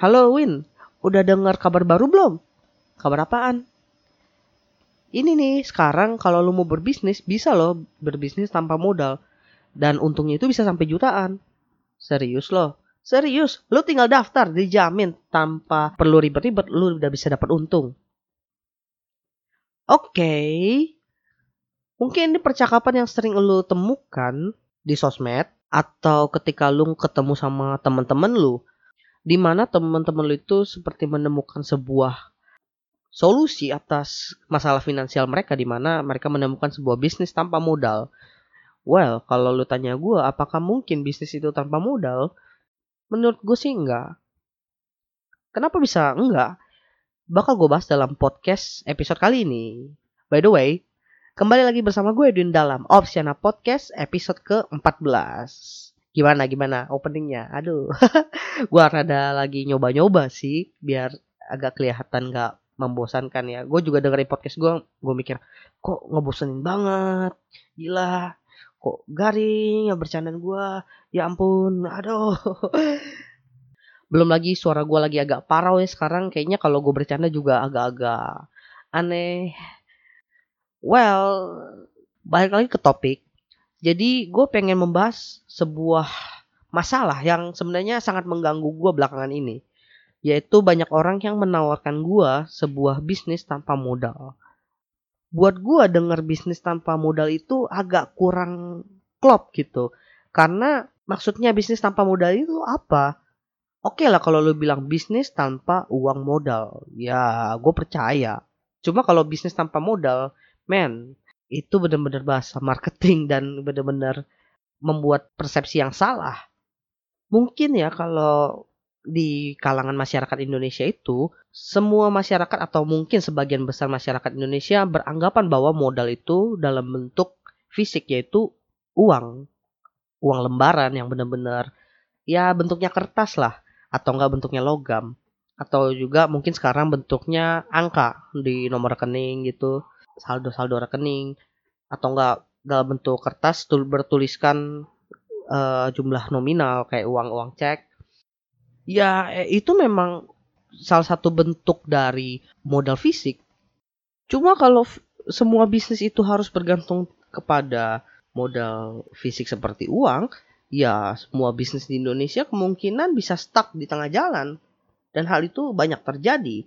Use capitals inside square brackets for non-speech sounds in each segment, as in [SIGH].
Halo Win, udah dengar kabar baru belum? Kabar apaan? Ini nih, sekarang kalau lu mau berbisnis, bisa loh berbisnis tanpa modal. Dan untungnya itu bisa sampai jutaan. Serius loh. Serius, lu tinggal daftar, dijamin tanpa perlu ribet-ribet, lu udah bisa dapat untung. Oke, mungkin ini percakapan yang sering lu temukan di sosmed atau ketika lu ketemu sama teman-teman lu di mana teman-teman lu itu seperti menemukan sebuah solusi atas masalah finansial mereka di mana mereka menemukan sebuah bisnis tanpa modal. Well, kalau lu tanya gue, apakah mungkin bisnis itu tanpa modal? Menurut gue sih enggak. Kenapa bisa enggak? Bakal gue bahas dalam podcast episode kali ini. By the way, kembali lagi bersama gue Edwin dalam Opsiana Podcast episode ke-14 gimana gimana? Openingnya? Aduh. [LAUGHS] Gua rada lagi nyoba-nyoba sih biar agak kelihatan nggak membosankan ya. Gue juga dengerin podcast gue gue mikir kok ngebosenin banget? Gila. Kok garing ya bercandaan gue ya ampun aduh. [LAUGHS] Belum lagi suara gue lagi agak parau ya sekarang. Kayaknya kalau gue bercanda juga agak-agak aneh. Well balik lagi ke topik. Jadi gue pengen membahas sebuah masalah yang sebenarnya sangat mengganggu gue belakangan ini. Yaitu banyak orang yang menawarkan gue sebuah bisnis tanpa modal. Buat gue denger bisnis tanpa modal itu agak kurang klop gitu. Karena maksudnya bisnis tanpa modal itu apa? Oke lah kalau lu bilang bisnis tanpa uang modal. Ya gue percaya. Cuma kalau bisnis tanpa modal, men, itu benar-benar bahasa marketing dan benar-benar membuat persepsi yang salah. Mungkin ya kalau di kalangan masyarakat Indonesia itu semua masyarakat atau mungkin sebagian besar masyarakat Indonesia beranggapan bahwa modal itu dalam bentuk fisik yaitu uang. Uang lembaran yang benar-benar ya bentuknya kertas lah atau enggak bentuknya logam atau juga mungkin sekarang bentuknya angka di nomor rekening gitu saldo-saldo rekening atau enggak dalam bentuk kertas tul bertuliskan uh, jumlah nominal kayak uang-uang cek. Ya, eh, itu memang salah satu bentuk dari modal fisik. Cuma kalau semua bisnis itu harus bergantung kepada modal fisik seperti uang, ya semua bisnis di Indonesia kemungkinan bisa stuck di tengah jalan. Dan hal itu banyak terjadi.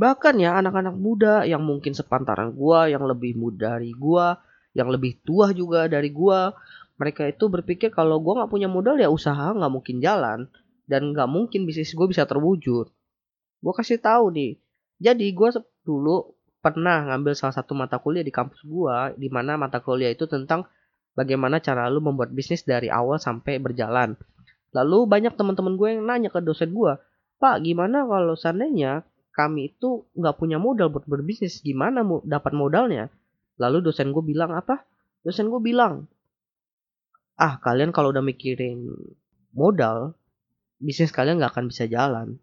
Bahkan ya anak-anak muda yang mungkin sepantaran gua, yang lebih muda dari gua, yang lebih tua juga dari gua, mereka itu berpikir kalau gua nggak punya modal ya usaha nggak mungkin jalan dan nggak mungkin bisnis gua bisa terwujud. Gua kasih tahu nih. Jadi gua dulu pernah ngambil salah satu mata kuliah di kampus gua di mana mata kuliah itu tentang bagaimana cara lu membuat bisnis dari awal sampai berjalan. Lalu banyak teman-teman gue yang nanya ke dosen gue, Pak, gimana kalau seandainya kami itu nggak punya modal buat berbisnis. Gimana mau dapat modalnya? Lalu dosen gue bilang apa? Dosen gue bilang ah kalian kalau udah mikirin modal bisnis kalian nggak akan bisa jalan.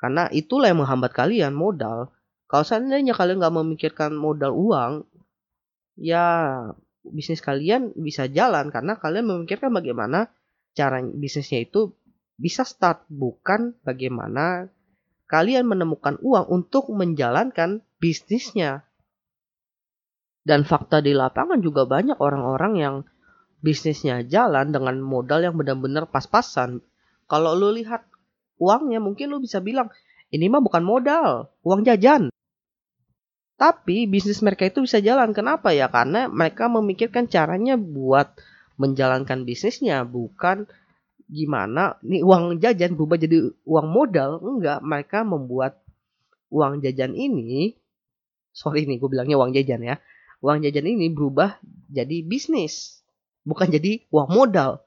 Karena itulah yang menghambat kalian modal. Kalau seandainya kalian nggak memikirkan modal uang ya bisnis kalian bisa jalan. Karena kalian memikirkan bagaimana cara bisnisnya itu bisa start bukan bagaimana kalian menemukan uang untuk menjalankan bisnisnya. Dan fakta di lapangan juga banyak orang-orang yang bisnisnya jalan dengan modal yang benar-benar pas-pasan. Kalau lu lihat uangnya mungkin lu bisa bilang, ini mah bukan modal, uang jajan. Tapi bisnis mereka itu bisa jalan. Kenapa ya? Karena mereka memikirkan caranya buat menjalankan bisnisnya, bukan gimana nih uang jajan berubah jadi uang modal enggak mereka membuat uang jajan ini sorry nih gue bilangnya uang jajan ya uang jajan ini berubah jadi bisnis bukan jadi uang modal.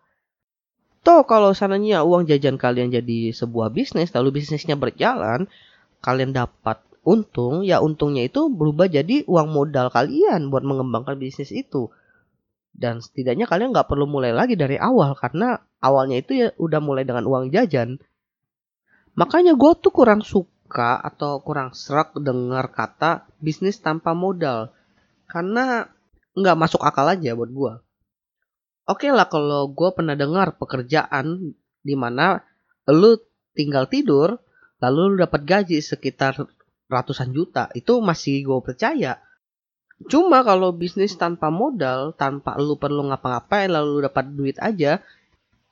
Toh kalau sananya uang jajan kalian jadi sebuah bisnis, lalu bisnisnya berjalan, kalian dapat untung, ya untungnya itu berubah jadi uang modal kalian buat mengembangkan bisnis itu. Dan setidaknya kalian nggak perlu mulai lagi dari awal karena awalnya itu ya udah mulai dengan uang jajan. Makanya gue tuh kurang suka atau kurang serak dengar kata bisnis tanpa modal. Karena nggak masuk akal aja buat gue. Oke lah kalau gue pernah dengar pekerjaan di mana lu tinggal tidur lalu lu dapat gaji sekitar ratusan juta itu masih gue percaya cuma kalau bisnis tanpa modal tanpa lu perlu ngapa-ngapain lalu dapat duit aja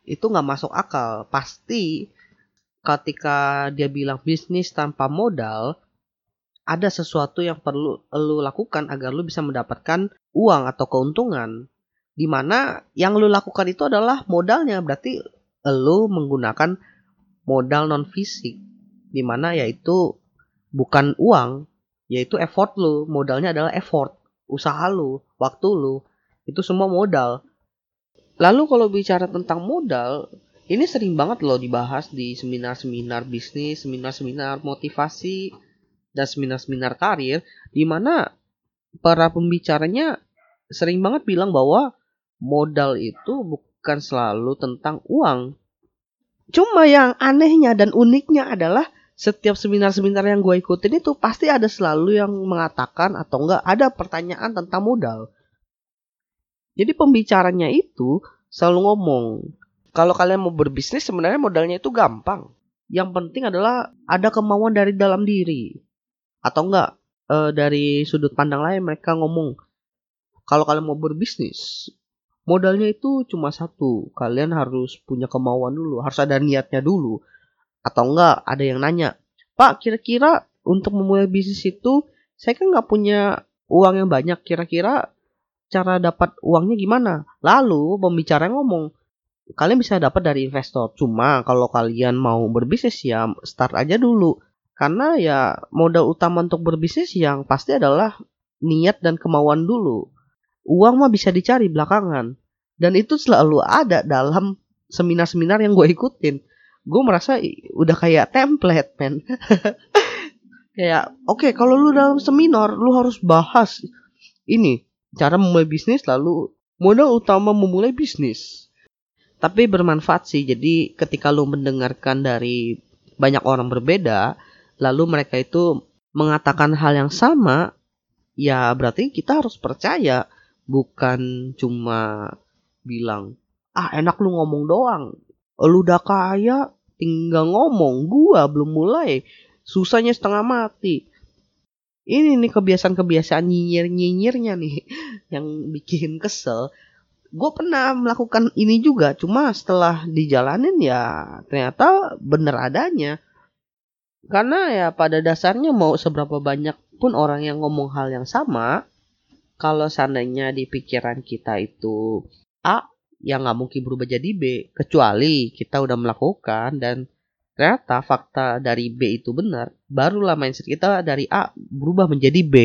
itu nggak masuk akal. Pasti ketika dia bilang bisnis tanpa modal ada sesuatu yang perlu lu lakukan agar lu bisa mendapatkan uang atau keuntungan. Di mana yang lu lakukan itu adalah modalnya berarti lu menggunakan modal non fisik. Di mana yaitu bukan uang yaitu effort lu. Modalnya adalah effort usaha lu waktu lu itu semua modal lalu kalau bicara tentang modal ini sering banget loh dibahas di seminar-seminar bisnis seminar-seminar motivasi dan seminar-seminar karir di mana para pembicaranya sering banget bilang bahwa modal itu bukan selalu tentang uang. Cuma yang anehnya dan uniknya adalah setiap seminar-seminar yang gue ikutin itu pasti ada selalu yang mengatakan atau enggak ada pertanyaan tentang modal. Jadi pembicaranya itu selalu ngomong, kalau kalian mau berbisnis sebenarnya modalnya itu gampang. Yang penting adalah ada kemauan dari dalam diri. Atau enggak e, dari sudut pandang lain mereka ngomong, kalau kalian mau berbisnis, modalnya itu cuma satu kalian harus punya kemauan dulu harus ada niatnya dulu atau enggak ada yang nanya pak kira-kira untuk memulai bisnis itu saya kan nggak punya uang yang banyak. Kira-kira cara dapat uangnya gimana? Lalu pembicara ngomong kalian bisa dapat dari investor. Cuma kalau kalian mau berbisnis ya start aja dulu. Karena ya modal utama untuk berbisnis yang pasti adalah niat dan kemauan dulu. Uang mah bisa dicari belakangan. Dan itu selalu ada dalam seminar-seminar yang gue ikutin gue merasa udah kayak template men. [LAUGHS] Kayak oke okay, kalau lu dalam seminar lu harus bahas ini cara memulai bisnis lalu modal utama memulai bisnis. Tapi bermanfaat sih jadi ketika lu mendengarkan dari banyak orang berbeda lalu mereka itu mengatakan hal yang sama ya berarti kita harus percaya bukan cuma bilang ah enak lu ngomong doang lu udah kaya tinggal ngomong. Gua belum mulai. Susahnya setengah mati. Ini nih kebiasaan-kebiasaan nyinyir-nyinyirnya nih [LAUGHS] yang bikin kesel. Gue pernah melakukan ini juga cuma setelah dijalanin ya ternyata bener adanya. Karena ya pada dasarnya mau seberapa banyak pun orang yang ngomong hal yang sama kalau seandainya di pikiran kita itu A yang nggak mungkin berubah jadi B kecuali kita udah melakukan dan ternyata fakta dari B itu benar barulah mindset kita dari A berubah menjadi B.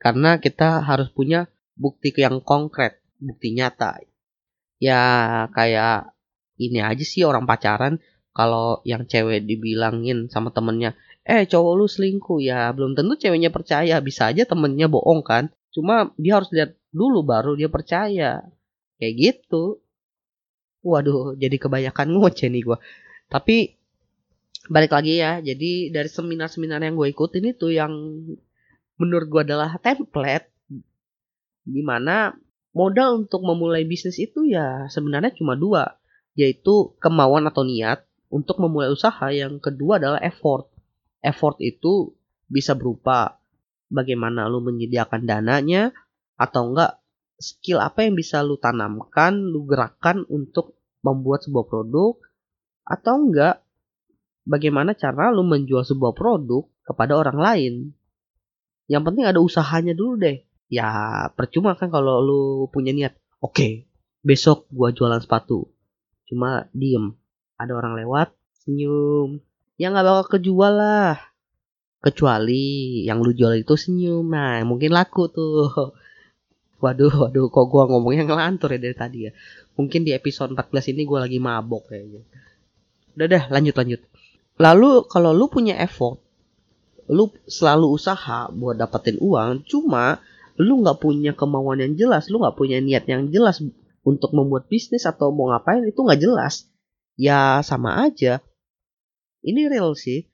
Karena kita harus punya bukti yang konkret bukti nyata. Ya kayak ini aja sih orang pacaran kalau yang cewek dibilangin sama temennya eh cowok lu selingkuh. Ya belum tentu ceweknya percaya bisa aja temennya bohong kan. Cuma dia harus lihat dulu baru dia percaya. Kayak gitu waduh jadi kebanyakan ngoceh nih gue tapi balik lagi ya jadi dari seminar-seminar yang gue ikutin itu yang menurut gue adalah template di mana modal untuk memulai bisnis itu ya sebenarnya cuma dua yaitu kemauan atau niat untuk memulai usaha. Yang kedua adalah effort. Effort itu bisa berupa bagaimana lu menyediakan dananya atau enggak skill apa yang bisa lu tanamkan, lu gerakkan untuk membuat sebuah produk atau enggak bagaimana cara lu menjual sebuah produk kepada orang lain. Yang penting ada usahanya dulu deh. Ya percuma kan kalau lu punya niat. Oke, okay, besok gua jualan sepatu. Cuma diem. Ada orang lewat, senyum. Ya nggak bakal kejual lah. Kecuali yang lu jual itu senyum. Nah, mungkin laku tuh. Waduh, waduh, kok gua ngomongnya ngelantur ya dari tadi ya. Mungkin di episode 14 ini gua lagi mabok kayaknya. Udah dah, lanjut lanjut. Lalu kalau lu punya effort, lu selalu usaha buat dapetin uang, cuma lu nggak punya kemauan yang jelas, lu nggak punya niat yang jelas untuk membuat bisnis atau mau ngapain itu nggak jelas. Ya sama aja. Ini real sih.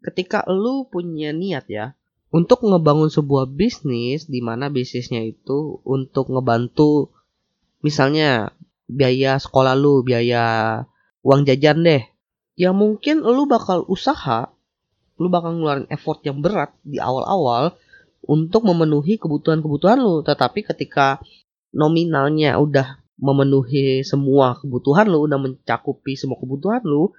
Ketika lu punya niat ya, untuk ngebangun sebuah bisnis di mana bisnisnya itu untuk ngebantu misalnya biaya sekolah lu, biaya uang jajan deh. Ya mungkin lu bakal usaha, lu bakal ngeluarin effort yang berat di awal-awal untuk memenuhi kebutuhan-kebutuhan lu. Tetapi ketika nominalnya udah memenuhi semua kebutuhan lu, udah mencakupi semua kebutuhan lu,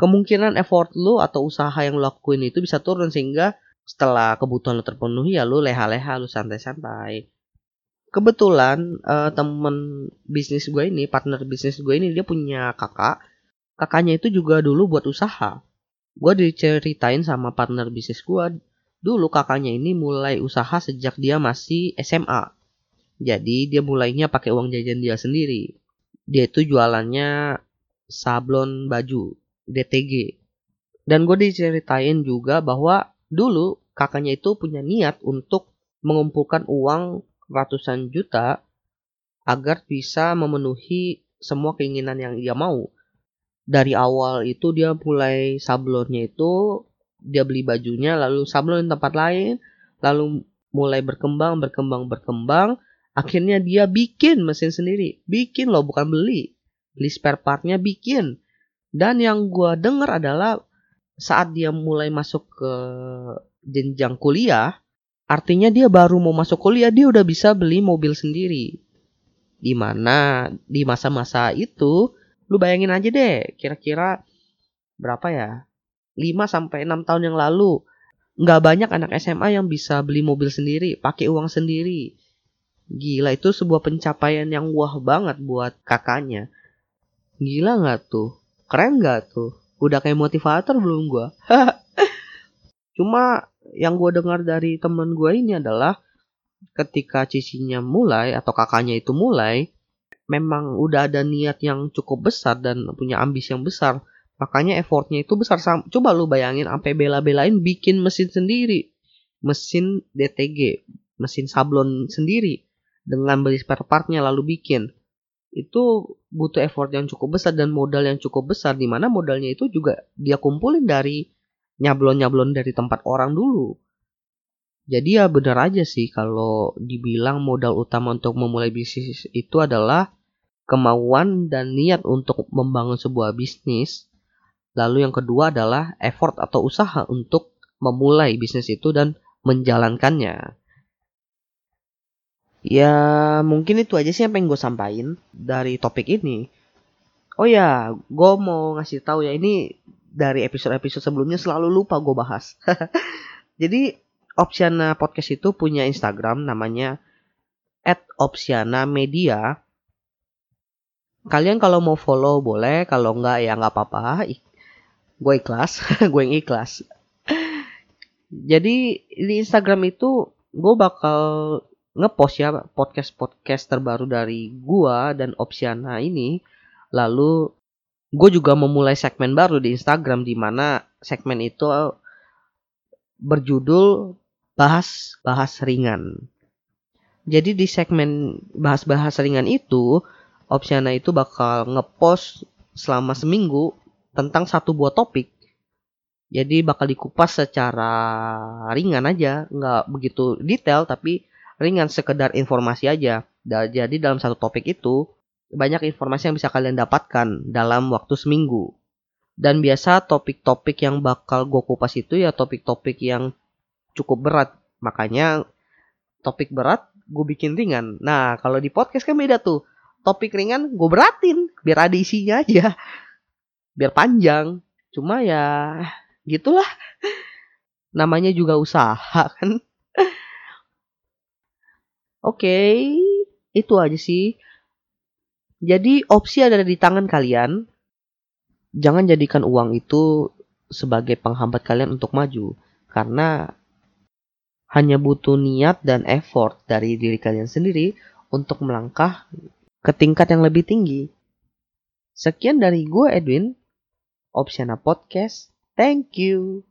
kemungkinan effort lu atau usaha yang lu lakuin itu bisa turun sehingga setelah kebutuhan lu terpenuhi ya lu leha-leha lu santai-santai. Kebetulan uh, temen bisnis gue ini partner bisnis gue ini dia punya kakak. Kakaknya itu juga dulu buat usaha. Gue diceritain sama partner bisnis gue dulu kakaknya ini mulai usaha sejak dia masih SMA jadi dia mulainya pakai uang jajan dia sendiri. Dia itu jualannya sablon baju DTG dan gue diceritain juga bahwa Dulu kakaknya itu punya niat untuk mengumpulkan uang ratusan juta agar bisa memenuhi semua keinginan yang dia mau. Dari awal itu dia mulai sablonnya itu dia beli bajunya lalu sablon di tempat lain lalu mulai berkembang berkembang berkembang. Akhirnya dia bikin mesin sendiri. Bikin loh bukan beli. Beli spare partnya bikin. Dan yang gue denger adalah saat dia mulai masuk ke jenjang kuliah, artinya dia baru mau masuk kuliah dia udah bisa beli mobil sendiri. Di mana di masa-masa itu, lu bayangin aja deh, kira-kira berapa ya? 5 sampai 6 tahun yang lalu, nggak banyak anak SMA yang bisa beli mobil sendiri, pakai uang sendiri. Gila itu sebuah pencapaian yang wah banget buat kakaknya. Gila nggak tuh? Keren nggak tuh? Udah kayak motivator belum gue [LAUGHS] cuma yang gue dengar dari temen gue ini adalah ketika cicinya mulai atau kakaknya itu mulai memang udah ada niat yang cukup besar dan punya ambisi yang besar. Makanya effortnya itu besar coba lu bayangin sampai bela-belain bikin mesin sendiri. Mesin DTG mesin sablon sendiri. Dengan beli spare partnya lalu bikin itu butuh effort yang cukup besar dan modal yang cukup besar di mana modalnya itu juga dia kumpulin dari nyablon-nyablon dari tempat orang dulu. Jadi ya benar aja sih kalau dibilang modal utama untuk memulai bisnis itu adalah kemauan dan niat untuk membangun sebuah bisnis. Lalu yang kedua adalah effort atau usaha untuk memulai bisnis itu dan menjalankannya. Ya mungkin itu aja sih yang pengen gue sampaikan dari topik ini. Oh ya, gue mau ngasih tahu ya ini dari episode-episode sebelumnya selalu lupa gue bahas. [LAUGHS] Jadi Opsiana Podcast itu punya Instagram namanya @opsiana_media. Kalian kalau mau follow boleh, kalau enggak ya nggak apa-apa. Gue ikhlas, [LAUGHS] gue yang ikhlas. Jadi di Instagram itu gue bakal ngepost ya podcast-podcast terbaru dari gua dan Opsiana ini. Lalu gue juga memulai segmen baru di Instagram di mana segmen itu berjudul bahas bahas ringan. Jadi di segmen bahas-bahas ringan itu, Opsiana itu bakal ngepost selama seminggu tentang satu buah topik. Jadi bakal dikupas secara ringan aja, nggak begitu detail tapi ringan sekedar informasi aja. Jadi dalam satu topik itu banyak informasi yang bisa kalian dapatkan dalam waktu seminggu. Dan biasa topik-topik yang bakal gue kupas itu ya topik-topik yang cukup berat. Makanya topik berat gue bikin ringan. Nah kalau di podcast kan beda tuh. Topik ringan gue beratin biar ada isinya aja. Biar panjang. Cuma ya gitulah. Namanya juga usaha kan. Oke, okay, itu aja sih. Jadi opsi ada di tangan kalian. Jangan jadikan uang itu sebagai penghambat kalian untuk maju. Karena hanya butuh niat dan effort dari diri kalian sendiri untuk melangkah ke tingkat yang lebih tinggi. Sekian dari gue Edwin, Opsiana Podcast. Thank you.